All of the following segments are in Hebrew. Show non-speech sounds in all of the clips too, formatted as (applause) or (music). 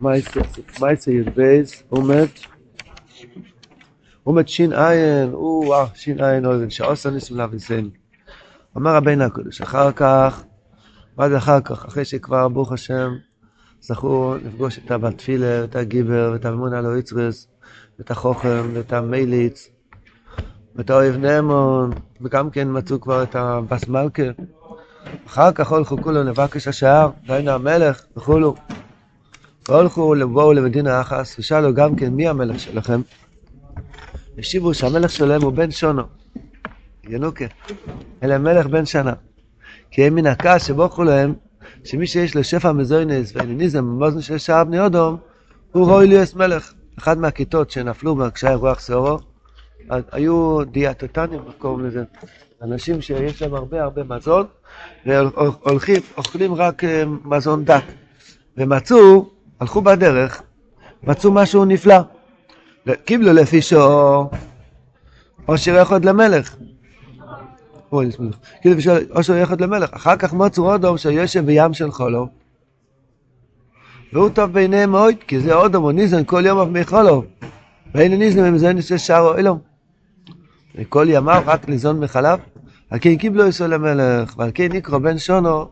מייסה י"בייס, עומד, עומד עין, או שין עין אוהב, שעושה ניסים לאביסנו. אמר רבינו הקדוש, אחר כך, מה זה אחר כך? אחרי שכבר, ברוך השם, זכו לפגוש את הבתפילה, את הגיבר, ואת הממון על האיצרס, ואת החוכם, ואת המייליץ, ואת האוהב נאמון, וגם כן מצאו כבר את הבס מלכה. אחר כך הולכו כולו לבקש השער, דיינו המלך וכולו. והולכו לבואו למדינה אחס, ושאלו גם כן מי המלך שלכם. השיבו שהמלך שלהם הוא בן שונו, ינוקה, אלא מלך בן שנה. כי הם מן הכעס שבוכו להם, שמי שיש לו שפע מזוינס ואינניזם במוזן של שער בני אודום, הוא רואי להיות מלך. אחת מהכיתות שנפלו כשהיה רוח סורו, היו דיאטוטנים, קוראים לזה, אנשים שיש להם הרבה הרבה מזון, והולכים, אוכלים רק אה, מזון דק. ומצאו, הלכו בדרך, מצאו משהו נפלא. קיבלו לפי שור, עושר יכול למלך. כאילו עושר יכול למלך. אחר כך מצאו אודום שיושב בים של חולו. והוא טוב בעיניהם מאוד, כי זה אודום או ניזון כל יום אף מחולו. ואין ניזון ומזה נשא שער אילום. וכל ימיו רק ניזון מחלב. על כן קיבלו יסו למלך, ועל כן נקרא בן שונו,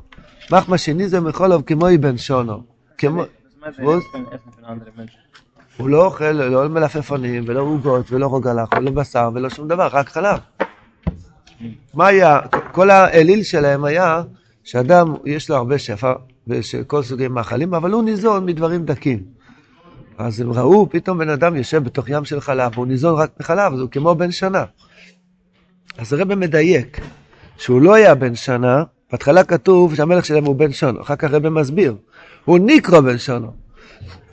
מחמא שניזון מחולו כמו בן שונו. כמו... הוא לא אוכל לא מלפפונים ולא עוגות ולא רוגלח ולא בשר ולא שום דבר, רק חלב. מה היה? כל האליל שלהם היה שאדם יש לו הרבה שפע ושל כל סוגי מאכלים, אבל הוא ניזון מדברים דקים. אז הם ראו, פתאום בן אדם יושב בתוך ים של חלב, והוא ניזון רק מחלב, אז הוא כמו בן שנה. אז הרב מדייק, שהוא לא היה בן שנה, בהתחלה כתוב שהמלך שלהם הוא בן שונו, אחר כך הרב מסביר, הוא ניקרו בן שונו.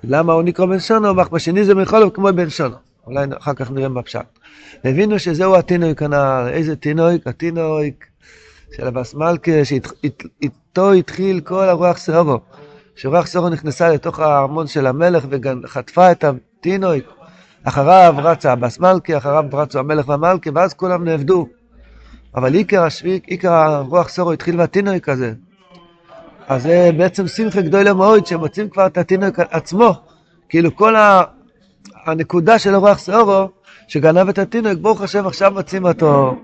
למה הוא נקרא בן שונו? בשני זה מחולוב כמו בן שונו. אולי אחר כך נראה בפשט. הבינו שזהו התינוק הנער. איזה תינוק? התינוק של הבס מלכה, שאיתו התחיל כל הרוח סורו. שרוח סורו נכנסה לתוך הארמון של המלך וחטפה את התינוק. אחריו רצה הבס מלכה, אחריו רצו המלך והמלכה, ואז כולם נאבדו. אבל עיקר השביק, עיקר הרוח סורו התחיל בתינוק הזה. אז זה בעצם שמחה גדולה מאוד, שמוצאים כבר את התינוק עצמו. כאילו כל הנקודה של הרוח סאורו, שגנב את התינוק, ברוך השם עכשיו מוצאים אותו.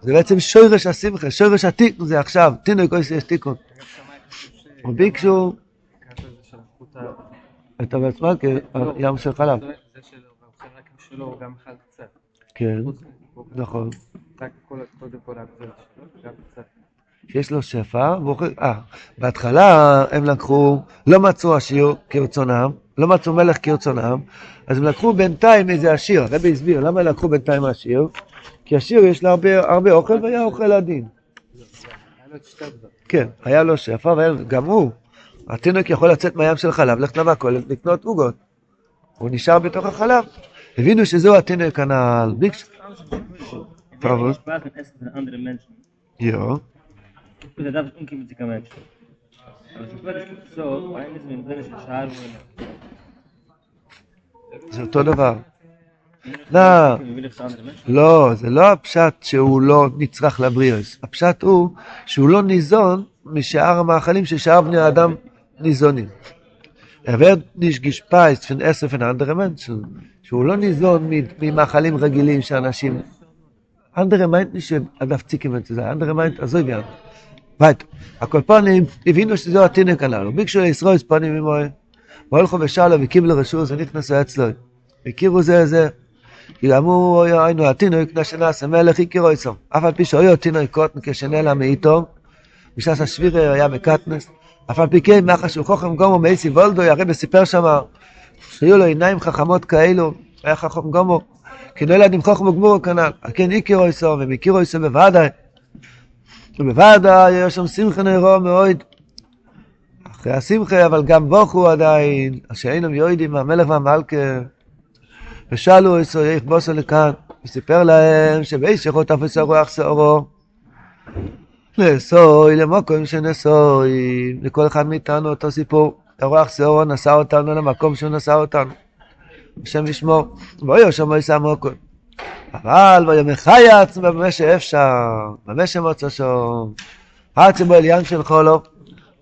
זה בעצם שורש השמחה, שורש התיקון זה עכשיו, תינוק אוי שיש תיקון. וביקשו את הבעצמה כים של חלב. כן, נכון. שיש לו שפע, אה, בהתחלה הם לקחו, לא מצאו עשיר כרצונם, לא מצאו מלך כרצונם, אז הם לקחו בינתיים איזה עשיר, הרבי הסביר למה לקחו בינתיים עשיר, כי עשיר יש לו הרבה, הרבה אוכל והיה אוכל עדין. כן, היה לו שפע, וגם הוא, התינוק יכול לצאת מהים של חלב, ללכת למכולת, לקנות עוגות. הוא נשאר בתוך החלב. הבינו שזהו התינוק הנ"ל. ביקש... טוב. יו. Scusa, dava um que medicamento. Se for pessoa, ainda se me deve achar זה אותו דבר. לא, לא, זה לא הפשט שהוא לא נצרך לבריאוס. הפשט הוא שהוא לא ניזון משאר המאכלים ששאר בני האדם ניזונים. Er wird nicht gespeist von Essen von anderen Menschen. שהוא לא ניזון ממאכלים רגילים שאנשים... andere meint nicht, הדפציקים את זה, andere meint, עזוב יד. וייט, הקולפונים הבינו שזהו התינוק הללו, ביקשו לישראל פונים ממוי, והולכו ושאלו וקיבלו רשות ונכנסו אצלו, הכירו זה זה, כי אמרו היינו התינוק נשנס המלך הכירו איסו, אף על פי שהיו תינוק קוטן כשנעלם מאיתו, בשעת השבירה היה בקטנס, אף על פי כן מאחר שהוא חוכם גומו מאיסי וולדוי, הרבי סיפר שם שהיו לו עיניים חכמות כאלו, היה חכם גומו, כי נולד עם חוכם וגמורו כנ"ל, כן הכירו איסו והם הכירו איסו בוודאי ובוודאי יש שם שמחה נאירו מאוד. אחרי השמחה, אבל גם בוכו עדיין, שאינם יודעים המלך והמלכה. ושאלו איסו איך בוסו לכאן, וסיפר להם שבאישכו תפס הרוח שעורו. לאסוי למקום שנסוי, לכל אחד מאיתנו אותו סיפור. הרוח שעורו נשא אותנו למקום שהוא נשא אותנו. השם ישמור. ואוי שם ישא מוקום. אבל ויאמר חייץ במה שאפשר, במה שמוצא שום. רצי בו אליין של חולו,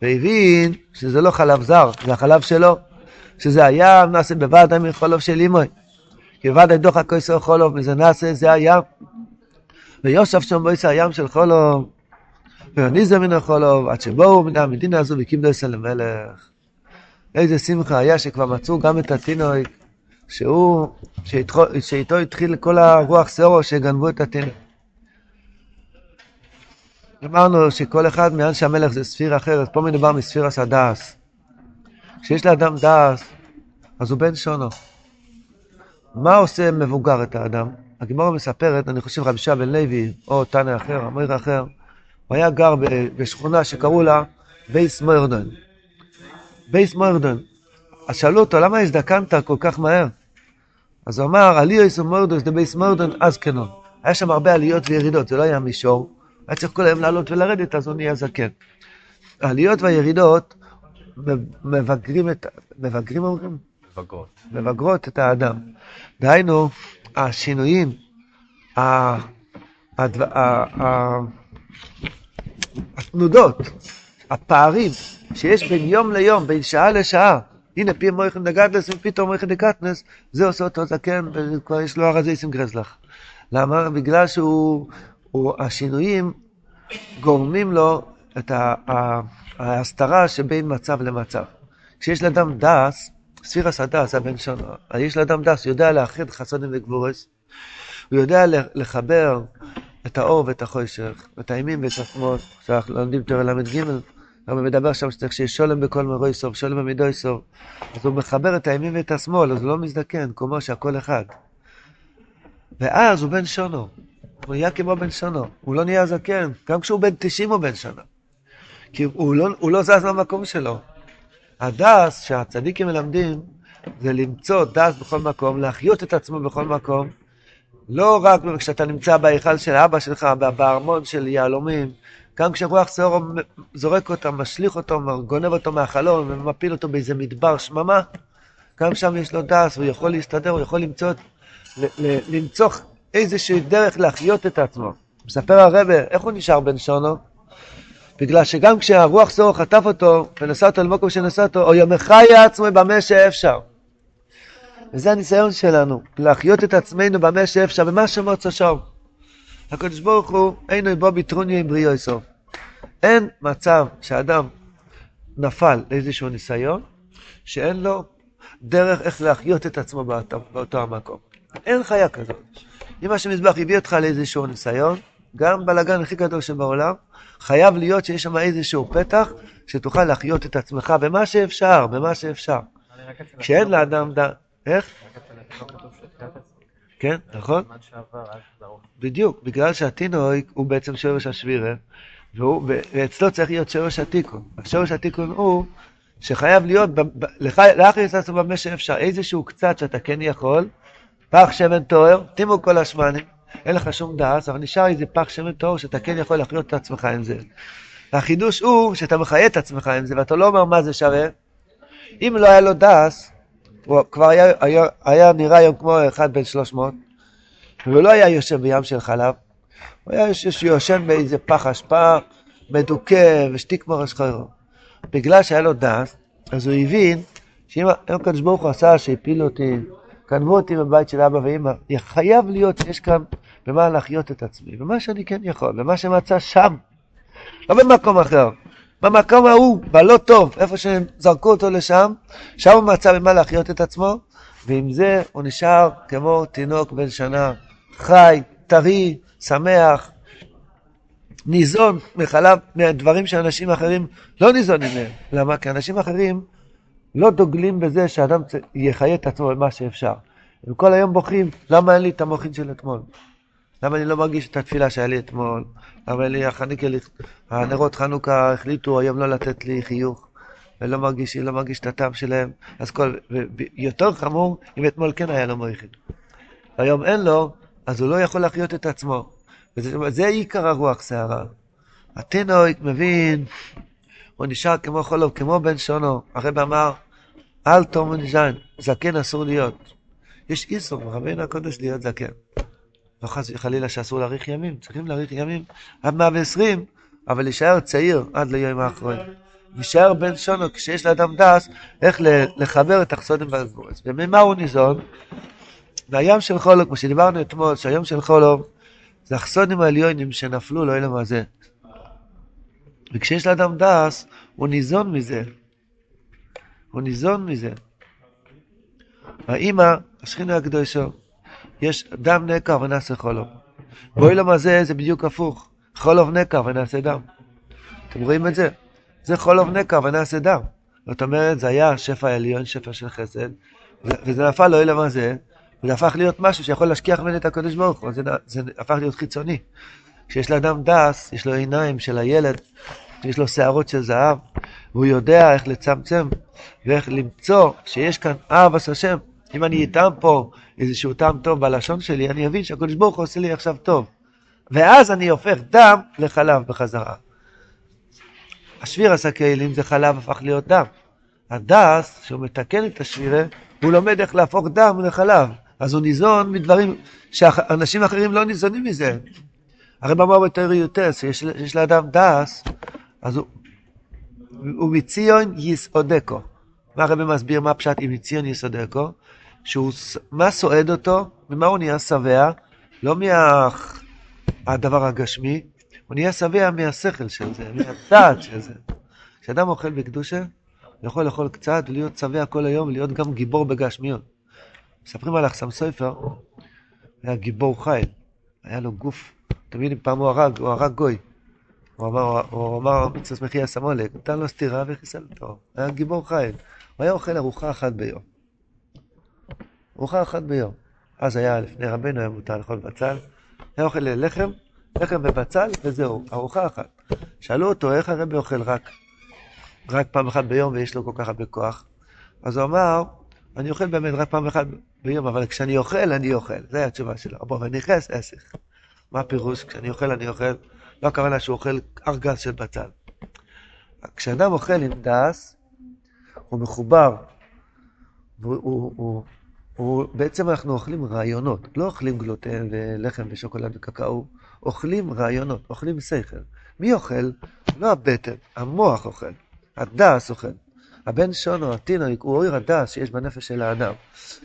והבין שזה לא חלב זר, זה החלב שלו, שזה הים נעשה בוודאי מחולוב של אימוי. כי ודאי דוחק כויסו חולוב, מזה נעשה, זה הים. ויושב שם בויסה הים של חולוב, והניזה מן החולוב, עד שבואו מן המדינה הזו וקיבלו אצל המלך. איזה שמחה היה שכבר מצאו גם את התינוק, שהוא, שאיתו, שאיתו התחיל כל הרוח סורו שגנבו את התינוק. אמרנו שכל אחד מאנשי המלך זה ספירה אחרת, פה מדובר מספירס הדס. כשיש לאדם דס, אז הוא בן שונו. מה עושה מבוגר את האדם? הגמרא מספרת, אני חושב רבי שבן לוי, או תנא אחר, אמיר אחר, הוא היה גר בשכונה שקראו לה בייס מוירדון. בייס מוירדון. אז שאלו אותו, למה הזדקנת כל כך מהר? אז הוא אמר, עליוס ומורדוס דה בייס מוירדון אז כנו. היה שם הרבה עליות וירידות, זה לא היה מישור. היה צריך כל היום לעלות ולרדת, אז הוא נהיה זקן. העליות והירידות מבגרים את... מבגרים אומרים? מבגרות. מבגרות את האדם. דהיינו, השינויים, התנודות, הפערים שיש בין יום ליום, בין שעה לשעה, הנה פי מויכן דגדלס ופתאום מויכן דקטנס, זה עושה אותו זקן וכבר יש לו ארזיסים גרזלח. למה? בגלל שהוא, הוא, השינויים גורמים לו את ההסתרה שבין מצב למצב. כשיש לאדם דס, ספירס הדס, הבן שונו, יש לאדם דס, הוא יודע לאחד חסונים וגבורס, הוא יודע לחבר את האור ואת החושך, את הימין ואת השמאל, שאנחנו לומדים תורה ל"ג, הרב מדבר שם שצריך שיהיה שולם בכל מרוי סוף, שולם במידוי סוף, אז הוא מחבר את הימין ואת השמאל, אז הוא לא מזדקן, כמו שהכל אחד. ואז הוא בן שונו, הוא נהיה כמו בן שונו, הוא לא נהיה זקן, גם כשהוא בן 90 הוא בן שונו. כי הוא לא, הוא לא זז מהמקום שלו. הדס שהצדיקים מלמדים זה למצוא דס בכל מקום, להחיות את עצמו בכל מקום, לא רק כשאתה נמצא בהיכל של אבא שלך, בארמון של יהלומים, גם כשרוח סעור זורק אותו, משליך אותו, גונב אותו מהחלום ומפיל אותו באיזה מדבר שממה, גם שם יש לו דס, הוא יכול להסתדר, הוא יכול למצוא, למצוא איזושהי דרך להחיות את עצמו. מספר הרבה, איך הוא נשאר בן שונו? בגלל שגם כשהרוח סעור חטף אותו ונשא אותו למקום שנשא אותו, או יומך יהיה עצמו במה שאפשר. וזה הניסיון שלנו, להחיות את עצמנו במה שאפשר, במה שמוצא שם. הקדוש ברוך הוא, אינו בו ביטרוניו עם בריאו סוף. אין מצב שאדם נפל לאיזשהו ניסיון, שאין לו דרך איך להחיות את עצמו באותו, באותו המקום. אין חיה כזאת. אם השם מזבח הביא אותך לאיזשהו ניסיון, גם בלאגן הכי גדול שבעולם, חייב להיות שיש שם איזשהו פתח שתוכל להחיות את עצמך במה שאפשר, במה שאפשר. כשאין לאדם ד... איך? כן, נכון? בדיוק, בגלל שהתינוק הוא בעצם שורש השבירה, ואצלו צריך להיות שורש התיקון. השורש התיקון הוא שחייב להיות, לך יצאנו במה שאפשר, איזשהו קצת שאתה כן יכול, פח שמן טוהר, תימו כל השמנים, אין לך שום דעת, אבל נשאר איזה פח שמן טוהר שאתה כן יכול לחיות את עצמך עם זה. החידוש הוא שאתה מחיה את עצמך עם זה, ואתה לא אומר מה זה שווה. אם לא היה לו דס, הוא כבר היה, היה, היה נראה היום כמו אחד בן שלוש מאות, והוא לא היה יושב בים של חלב, הוא היה יושן באיזה פח אשפה, מדוכא ושתיק מורש חיירו. בגלל שהיה לו דס, אז הוא הבין שאם הקדוש ברוך הוא עשה שהפילו אותי, גנבו אותי בבית של אבא ואמא, חייב להיות שיש כאן במה להחיות את עצמי, במה שאני כן יכול, במה שמצא שם, לא במקום אחר. במקום ההוא, בלא טוב, איפה שהם זרקו אותו לשם, שם הוא מצא במה להחיות את עצמו, ועם זה הוא נשאר כמו תינוק בן שנה, חי, טרי, שמח, ניזון מחלב, מהדברים שאנשים אחרים לא ניזונים מהם. למה? כי אנשים אחרים לא דוגלים בזה שאדם יחיה את עצמו במה שאפשר. הם כל היום בוכים, למה אין לי את המוחין של אתמול? למה אני לא מרגיש את התפילה שהיה לי אתמול? למה לי החניקל, הנרות חנוכה החליטו היום לא לתת לי חיוך, ולא מרגיש, לא מרגיש את הטעם שלהם. אז כל, יותר חמור, אם אתמול כן היה לו מויכין. היום אין לו, אז הוא לא יכול להחיות את עצמו. וזה עיקר הרוח סערה. התינוק מבין, הוא נשאר כמו חולוב, כמו בן שונו. הרב אמר, אל ז'ן, זקן אסור להיות. יש איסור ברבינו הקודש להיות זקן. לא חס וחלילה שאסור להאריך ימים, צריכים להאריך ימים עד 120, אבל להישאר צעיר עד ליום האחרון. נשאר בן שונו כשיש לאדם דס איך לחבר את החסודים והגבורס. וממה הוא ניזון? מהים של חולו, כמו שדיברנו אתמול, שהים של חולו זה החסודים העליונים שנפלו לא אלם הזה. וכשיש לאדם דס, הוא ניזון מזה. הוא ניזון מזה. האמא, השכינה הקדושו, יש דם נקע ונעשה חולוב. באוילם הזה זה בדיוק הפוך. חולוב נקע ונעשה דם. אתם רואים את זה? זה חולוב נקע ונעשה דם. זאת אומרת, זה היה שפע עליון, שפע של חסד, וזה נפל לאוילם הזה, וזה הפך להיות משהו שיכול להשכיח ממנו את הקדוש ברוך הוא, זה, זה הפך להיות חיצוני. כשיש לאדם דס, יש לו עיניים של הילד, יש לו שערות של זהב, והוא יודע איך לצמצם ואיך למצוא שיש כאן אהבס השם. אם אני אטעם פה איזשהו טעם טוב בלשון שלי, אני אבין שהקדוש ברוך הוא עושה לי עכשיו טוב. ואז אני הופך דם לחלב בחזרה. השביר עשה כלים זה חלב הפך להיות דם. הדס, שהוא מתקן את השבירה, הוא לומד איך להפוך דם לחלב. אז הוא ניזון מדברים שאנשים אחרים לא ניזונים מזה. הרב אמר בתור יוטס, שיש לאדם דס, אז הוא, הוא מציון יסעודקו. מה הרב מסביר מה פשט עם מציון יסעודקו? שהוא, מה סועד אותו? ממה הוא נהיה שבע? לא מהדבר הגשמי, הוא נהיה שבע מהשכל של זה, מהדעת של זה. כשאדם אוכל בקדושה, הוא יכול לאכול קצת ולהיות שבע כל היום ולהיות גם גיבור בגשמיות. מספרים על אחסם סופר, היה גיבור חיל, היה לו גוף, תמיד פעם הוא הרג, הוא הרג גוי. הוא אמר, הוא אמר, מצווה מחיה סמולק, נתן לו סטירה וחיסל אותו. היה גיבור חיל. הוא היה אוכל ארוחה אחת ביום. ארוחה אחת ביום. אז היה, לפני רבנו היה מותר לאכול בצל. היה אוכל לחם, לחם ובצל, וזהו, ארוחה אחת. שאלו אותו, איך הרבי אוכל רק, רק פעם אחת ביום ויש לו כל כך הרבה כוח? אז הוא אמר, אני אוכל באמת רק פעם אחת ביום, אבל כשאני אוכל, אני אוכל. זו התשובה שלו. אבל נכנס עסק. מה הפירוש? כשאני אוכל, אני אוכל. לא הכוונה שהוא אוכל ארגז של בצל. כשאדם אוכל עם דס, הוא מחובר, הוא, הוא, הוא, הוא, בעצם אנחנו אוכלים רעיונות, לא אוכלים גלוטן ולחם ושוקולד וקקאו, אוכלים רעיונות, אוכלים שכל. מי אוכל? לא הבטן, המוח אוכל, הדס אוכל. הבן שונו, התינוק, הוא אויר הדס שיש בנפש של האדם.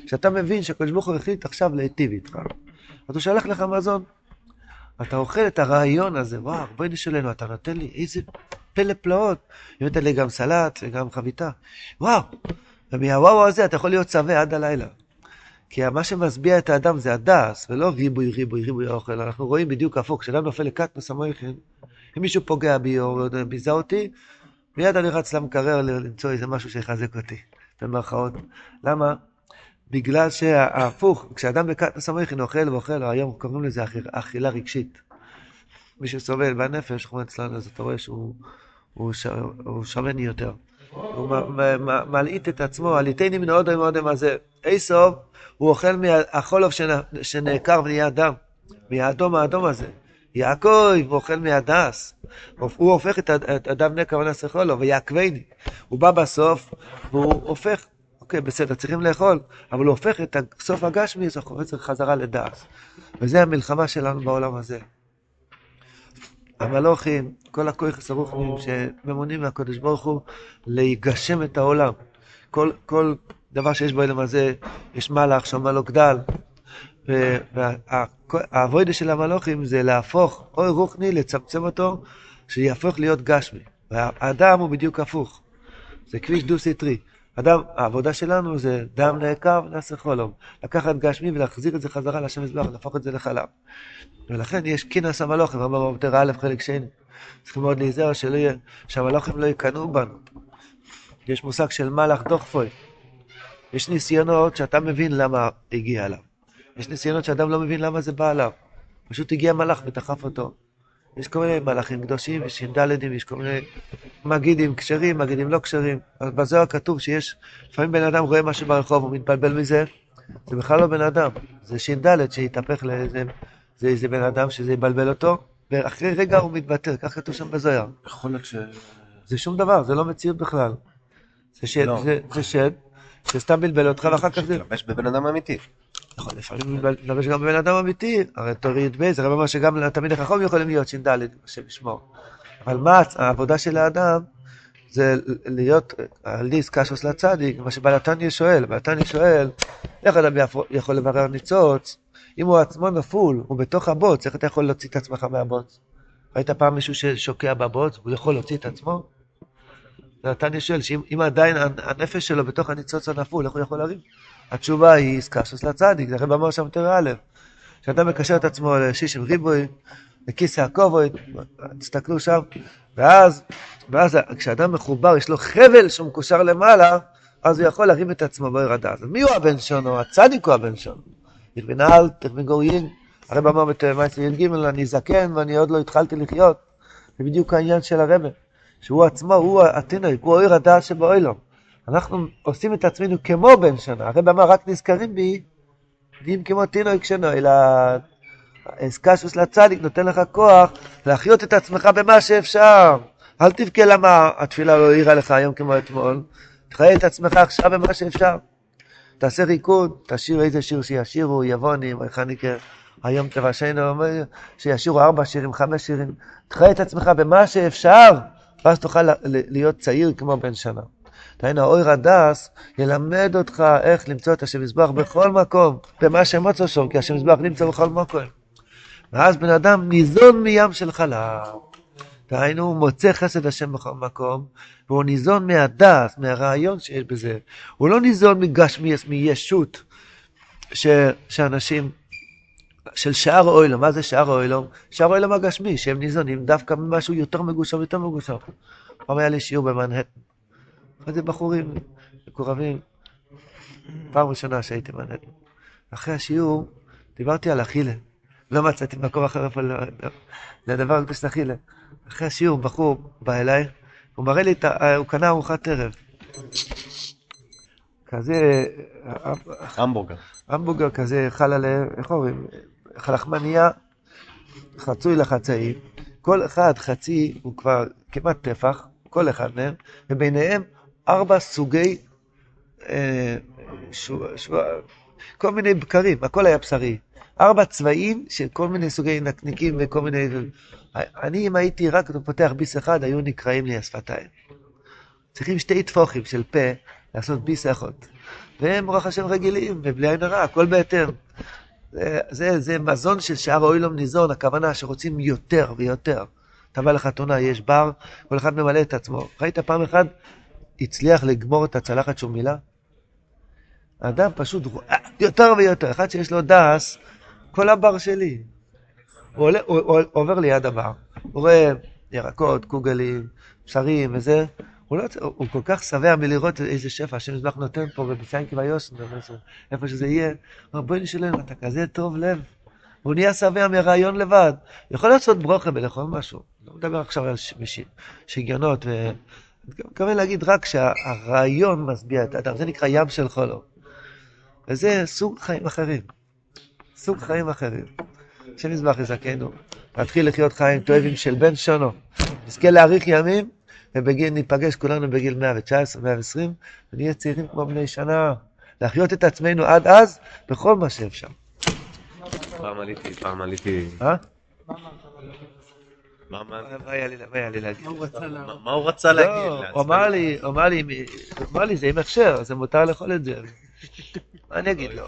כשאתה מבין שהקדוש ברוך הוא החליט עכשיו להיטיב איתך, אז הוא שלח לך מזון. אתה אוכל את הרעיון הזה, וואו, בואי שלנו, אתה נותן לי איזה פלא פלאות. הבאת לי גם סלט וגם חביתה. וואו, ומהוואו הזה אתה יכול להיות שבע עד הלילה. כי מה שמשביע את האדם זה הדס, ולא ריבוי, ריבוי, ריבוי האוכל. אנחנו רואים בדיוק הפוך, כשאדם נופל לקטנוס המויכין, אם מישהו פוגע בי או ביזה אותי, מיד אני רץ למקרר למצוא איזה משהו שיחזק אותי, במרכאות. למה? בגלל שההפוך, כשאדם בקטנוס המויכין אוכל ואוכל, היום קוראים לזה אכילה רגשית. מי שסובל בנפש, כמו אצלנו, אז אתה רואה שהוא הוא. הוא שמן יותר. הוא מלעיט את עצמו, עליתני מן האודם האודם הזה. איסוב, הוא אוכל מהחולוב שנעקר ונהיה דם, מהאדום האדום הזה. יעקב, אוכל מהדס. הוא הופך את הדם נקע ונעשה חולוב, ויעקבני. הוא בא בסוף, והוא הופך, אוקיי, בסדר, צריכים לאכול, אבל הוא הופך את סוף הגשמי, זה חוזר חזרה לדס. וזה המלחמה שלנו בעולם הזה. המלוכים, כל הכויכס הרוחניים שממונים מהקדוש ברוך הוא להיגשם את העולם. כל, כל דבר שיש בעולם הזה, יש מלאך שאומר לו גדל. והאבוידה של המלוכים זה להפוך אוי רוחני, לצמצם אותו, שיהפוך להיות גשמי. והאדם הוא בדיוק הפוך. זה כביש דו-סטרי. אדם, העבודה שלנו זה דם נעקר ונעשה חולום. לקחת גשמי ולהחזיר את זה חזרה לשם מזבח, להפוך את זה לחלב. ולכן יש קינס המלוכים, אמר בפטר א' חלק שני. צריכים מאוד להיזהר שהמלוכים לא יקנאו בנו. יש מושג של מלאך דוחפוי. יש ניסיונות שאתה מבין למה הגיע אליו. יש ניסיונות שאדם לא מבין למה זה בא עליו. פשוט הגיע מלאך ודחף אותו. יש כל מיני מלאכים קדושים, יש ש"דים, יש כל מיני מגידים כשרים, מגידים לא כשרים. אז בזוהר כתוב שיש, לפעמים בן אדם רואה משהו ברחוב, הוא מתבלבל מזה, זה בכלל לא בן אדם, זה ש"ד שהתהפך לאיזה, זה איזה בן אדם שזה יבלבל אותו, ואחרי רגע הוא מתבטל, כך כתוב שם בזוהר. יכול להיות ש... זה שום דבר, זה לא מציאות בכלל. זה שד, לא. זה, זה שד, שסתם בלבל אותך ואחר כך זה... שתלבש בבן אדם אמיתי. נכון, לפעמים להתלבש גם בבן אדם אמיתי, הרי תורי י"ב, זה אומר שגם תלמידי חכם יכולים להיות ש"ד, השם ישמור. אבל מה העבודה של האדם, זה להיות על דיס קשוס לצדיק, מה שבלתניה שואל, בלתניה שואל, איך אדם יכול לברר ניצוץ? אם הוא עצמו נפול, הוא בתוך הבוץ, איך אתה יכול להוציא את עצמך מהבוץ? ראית פעם מישהו ששוקע בבוץ, הוא יכול להוציא את עצמו? נתניה שואל, שאם אם עדיין הנפש שלו בתוך הניצוץ הנפול, איך הוא יכול להרים? התשובה היא סקשוס לצדיק, זה הרב אמר שם תראה א', כשאדם מקשר את עצמו לשישים ריבוי, לכיסא הכובד, תסתכלו שם, ואז, ואז כשאדם מחובר, יש לו חבל שהוא מקושר למעלה, אז הוא יכול להרים את עצמו בעיר הדעת. מי הוא הבן שונו? הצדיק הוא הבן שונו. ירבינאל, תרבינגורין, הרב אמר במעשה י"ג, אני זקן ואני עוד לא התחלתי לחיות. זה בדיוק העניין של הרבה, שהוא עצמו, הוא התינוק, הוא עיר הדעת שבאוילום. אנחנו עושים את עצמנו כמו בן שנה. הרב אמר, רק נזכרים בי, נהיים כמו תינוק שנו, אלא סקשוס לצדיק נותן לך כוח להחיות את עצמך במה שאפשר. אל תבכה למה התפילה לא העירה לך היום כמו אתמול, תחיה את עצמך עכשיו במה שאפשר. תעשה ריקוד, תשאיר איזה שיר שישירו, יוונים, חניקר, היום תבשנו, שישירו ארבע שירים, חמש שירים. תחיה את עצמך במה שאפשר, ואז תוכל להיות צעיר כמו בן שנה. דהיינו, אויר הדס ילמד אותך איך למצוא את השם מזבח בכל מקום, במה שמוצא שם, כי השם מזבח נמצא בכל מקום. ואז בן אדם ניזון מים של חלב. דהיינו, הוא מוצא חסד השם בכל מקום, והוא ניזון מהדס, מהרעיון שיש בזה. הוא לא ניזון מגשמיאס, מישות, ש, שאנשים, של שאר אוילום. מה זה שאר אוילום? שאר אוילום הגשמי, שהם ניזונים דווקא ממשהו יותר מגושם, יותר מגושם. פעם היה לי שיעור במנהטן. איזה בחורים מקורבים. פעם ראשונה שהייתי במנהטן. אחרי השיעור, דיברתי על אכילה. לא מצאתי מקום אחר לדבר על אכילה. אחרי השיעור בחור בא אליי, הוא מראה לי, את ה... הוא קנה ארוחת ערב. כזה... המבורגר. המבורגר כזה חל עליהם, איך אומרים? לחמניה, חצוי לחצאי. כל אחד חצי הוא כבר כמעט טפח, כל אחד מהם, וביניהם ארבע סוגי, אה, כל מיני בקרים, הכל היה בשרי. ארבע צבעים של כל מיני סוגי נקניקים וכל מיני... אני, אם הייתי רק פותח ביס אחד, היו נקרעים לי השפתיים. צריכים שתי טפוחים של פה לעשות ביס אחד. והם, ברוך השם, רגילים, ובלי עין הרע, הכל בהתאם. זה, זה, זה מזון של שאר אוילום ניזון, הכוונה שרוצים יותר ויותר. אתה בא לחתונה, יש בר, כל אחד ממלא את עצמו. ראית פעם אחת הצליח לגמור את הצלחת שהוא מילא? האדם פשוט יותר ויותר, אחד שיש לו דס, כל הבר שלי. הוא, עולה, הוא, הוא עובר ליד הבר, הוא רואה ירקות, קוגלים, בשרים וזה, הוא, לא, הוא כל כך שבע מלראות איזה שפע השם יזבח נותן פה בביסיינקי ויוסן, איפה שזה יהיה. הוא אומר, בואי נשלם, אתה כזה טוב לב. הוא נהיה שבע מהרעיון לבד. יכול לעשות ברוכה ולאכול משהו. לא מדבר עכשיו על שגיונות, מתכוון להגיד רק שהרעיון משביע את האדם, זה נקרא ים של חולו. וזה סוג חיים אחרים. סוג חיים אחרים. השם יזבח יזכנו, להתחיל לחיות חיים טובים של בן שונו. נזכה להאריך ימים, ובגיל ניפגש כולנו בגיל 119, 120, ונהיה צעירים כמו בני שנה. להחיות את עצמנו עד אז, בכל מה שאפשר. פעם עליתי, פעם עליתי... אה? מה מה הוא רצה להגיד? לא, הוא אמר לי, הוא אמר לי, הוא אמר לי, זה עם הכשר, זה מותר לאכול את זה. (laughs) מה אני אגיד לו?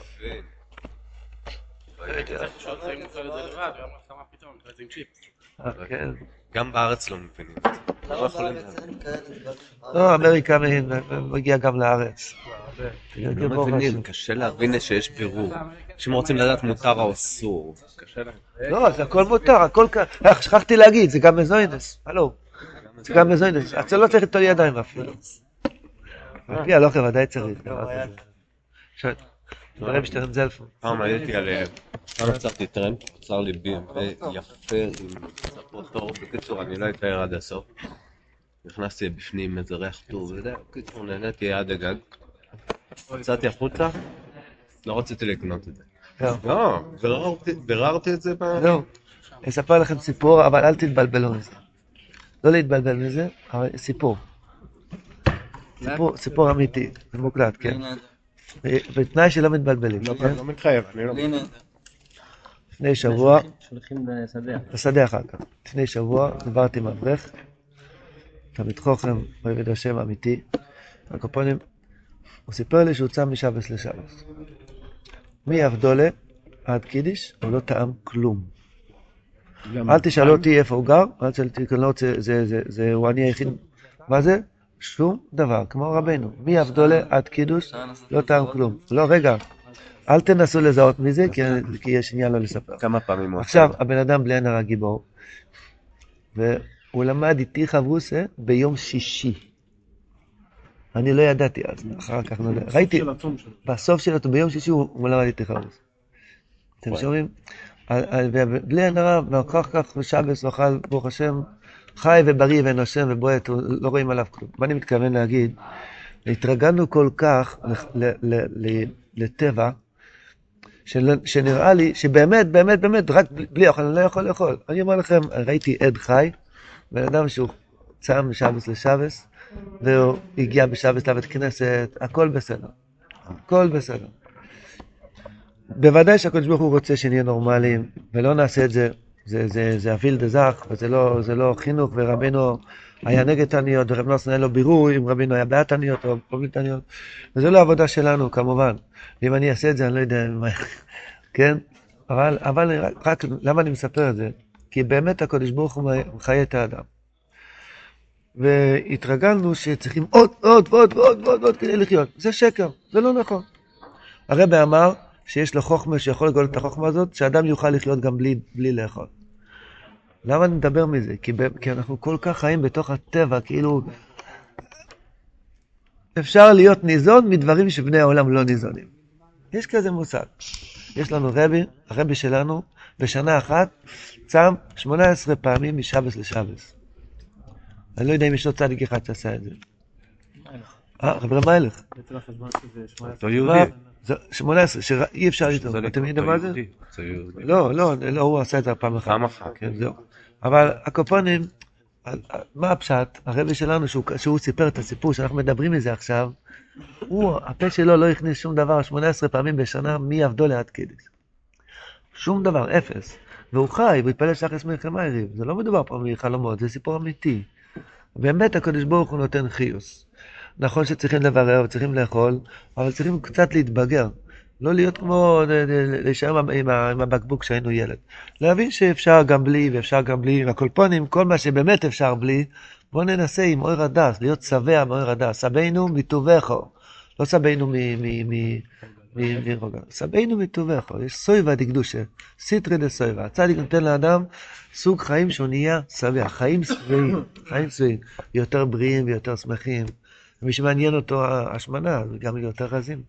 אה, כן. גם בארץ לא מבינים את זה. לא לא, אמריקה מגיע גם לארץ. לא מבינים, קשה להבין שיש בירור. אנשים רוצים לדעת מותר או אסור. לא, זה הכל מותר, הכל כ... אה, שכחתי להגיד, זה גם מזוינס, הלו. זה גם מזוינס, אתה לא צריך ליטול ידיים אפילו. לפי הלוחם ודאי צריך. דברים שתרם זלפון. פעם עליתי על... פעם עצרתי טרמפ, קצר ליבי ויפה עם ספות אור. בקיצור, אני לא אתאר עד הסוף. נכנסתי בפנים, איזה ריח טוב, וזה, בקיצור, נהניתי עד הגג. יצאתי החוצה, לא רציתי לקנות את זה. לא, ביררתי את זה ב... לא, אני אספר לכם סיפור, אבל אל תתבלבלו מזה. לא להתבלבל מזה, אבל סיפור. סיפור אמיתי, זה מוקלט, כן. בתנאי שלא מתבלבלים. לא מתחייב, אני לא... לפני שבוע, שולחים לשדה. בשדה אחר כך. לפני שבוע דיברתי עם אברך, תלמיד חוכם, עובד השם אמיתי. הקופונים, הוא סיפר לי שהוא צם משבס לשבס. מאבדולה עד קידיש, הוא לא טעם כלום. אל תשאלו אותי איפה הוא גר, אל תשאלו אותי, כי אני לא רוצה, זה, זה, זה, הוא אני היחיד. מה זה? שום דבר, כמו רבנו. מאבדולה עד קידוש, לא טעם כלום. לא, רגע, אל תנסו לזהות מזה, כי, יש עניין לא לספר. כמה פעמים הוא עכשיו, הבן אדם בלי עין הרע גיבור, והוא למד איתי חברוסה ביום שישי. אני לא ידעתי אז, אחר כך נודע. ראיתי, בסוף של אותו, ביום שישי הוא למד איתי חברוסה. אתם. שומעים? ובלי עין הרע, ואחר כך בשבס הוא אכל, ברוך השם, חי ובריא ונושם ובועט, לא רואים עליו כלום. מה אני מתכוון להגיד? התרגלנו כל כך לטבע, שנראה לי שבאמת, באמת, באמת, רק בלי אוכל, אני לא יכול לאכול. אני אומר לכם, ראיתי עד חי, בן אדם שהוא צם משבס לשבס, והוא הגיע בשבס לבית כנסת, הכל בסדר. הכל בסדר. בוודאי שהקדוש ברוך הוא רוצה שנהיה נורמליים, ולא נעשה את זה, זה, זה, זה אביל דזך, וזה לא, זה לא חינוך, ורבנו היה נגד תעניות, ורב נוסן היה לו בירור אם רבינו היה בעד תעניות או לא בלי תעניות, וזה לא עבודה שלנו כמובן. ואם אני אעשה את זה אני לא יודע מה, (laughs) כן? אבל, אבל רק, רק, למה אני מספר את זה? כי באמת הקדוש ברוך הוא מחיה את האדם. והתרגלנו שצריכים עוד, עוד, ועוד, ועוד, ועוד, ועוד כדי לחיות. זה שקר, זה לא נכון. הרבי אמר שיש לו חוכמה שיכול לגלות את החוכמה הזאת, שאדם יוכל לחיות גם בלי, בלי לאכול. למה אני מדבר מזה? כי, ב- כי אנחנו כל כך חיים בתוך הטבע, כאילו... אפשר להיות ניזון מדברים שבני העולם לא ניזונים. יש כזה מושג. יש לנו רבי, הרבי שלנו, בשנה אחת צם 18 פעמים משבס לשבס. אני לא יודע אם יש עוד צדיק אחד שעשה את זה. אה, רבי מיילך. אותו יהודי. זה 18, שאי אפשר לטעום. אתם יודעים מה זה? לא, לא, לא, הוא עשה את זה פעם אחת. פעם אחת, כן. זהו. אבל הקופונים, מה הפשט? הרבי שלנו, שהוא, שהוא סיפר את הסיפור שאנחנו מדברים מזה עכשיו, הוא, הפה שלו לא הכניס שום דבר 18 פעמים בשנה מעבדו לעד קידיש. שום דבר, אפס. והוא חי, והוא התפלל שחס מלחמה יריב. זה לא מדובר פה מחלומות, זה סיפור אמיתי. באמת הקדוש ברוך הוא נותן חיוס. נכון שצריכים לברר וצריכים לאכול, אבל צריכים קצת להתבגר. לא להיות כמו, ל- ל- להישאר עם, עם, הבקבוק כשהיינו ילד. להבין שאפשר גם בלי, ואפשר גם בלי, עם הקולפונים, כל מה שבאמת אפשר בלי, בואו ננסה עם אור הדס, להיות שבע מאור הדס. סבינו מטובךו. לא סבינו מרוגע. סבינו מטובךו. יש סויבה דקדושה, סיטרי דסויבה. הצדיק נותן לאדם סוג חיים שהוא נהיה שבע, חיים שבעים, חיים שבעים, יותר בריאים ויותר שמחים. ומי שמעניין אותו ההשמנה, זה גם יותר רזים.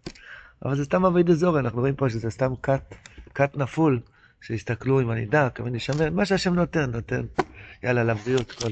אבל זה סתם אבי דזורי, אנחנו רואים פה שזה סתם כת, כת נפול, שיסתכלו אם אני דק, אם אני שמן, מה שהשם נותן, נותן. יאללה, לבריאות, כל.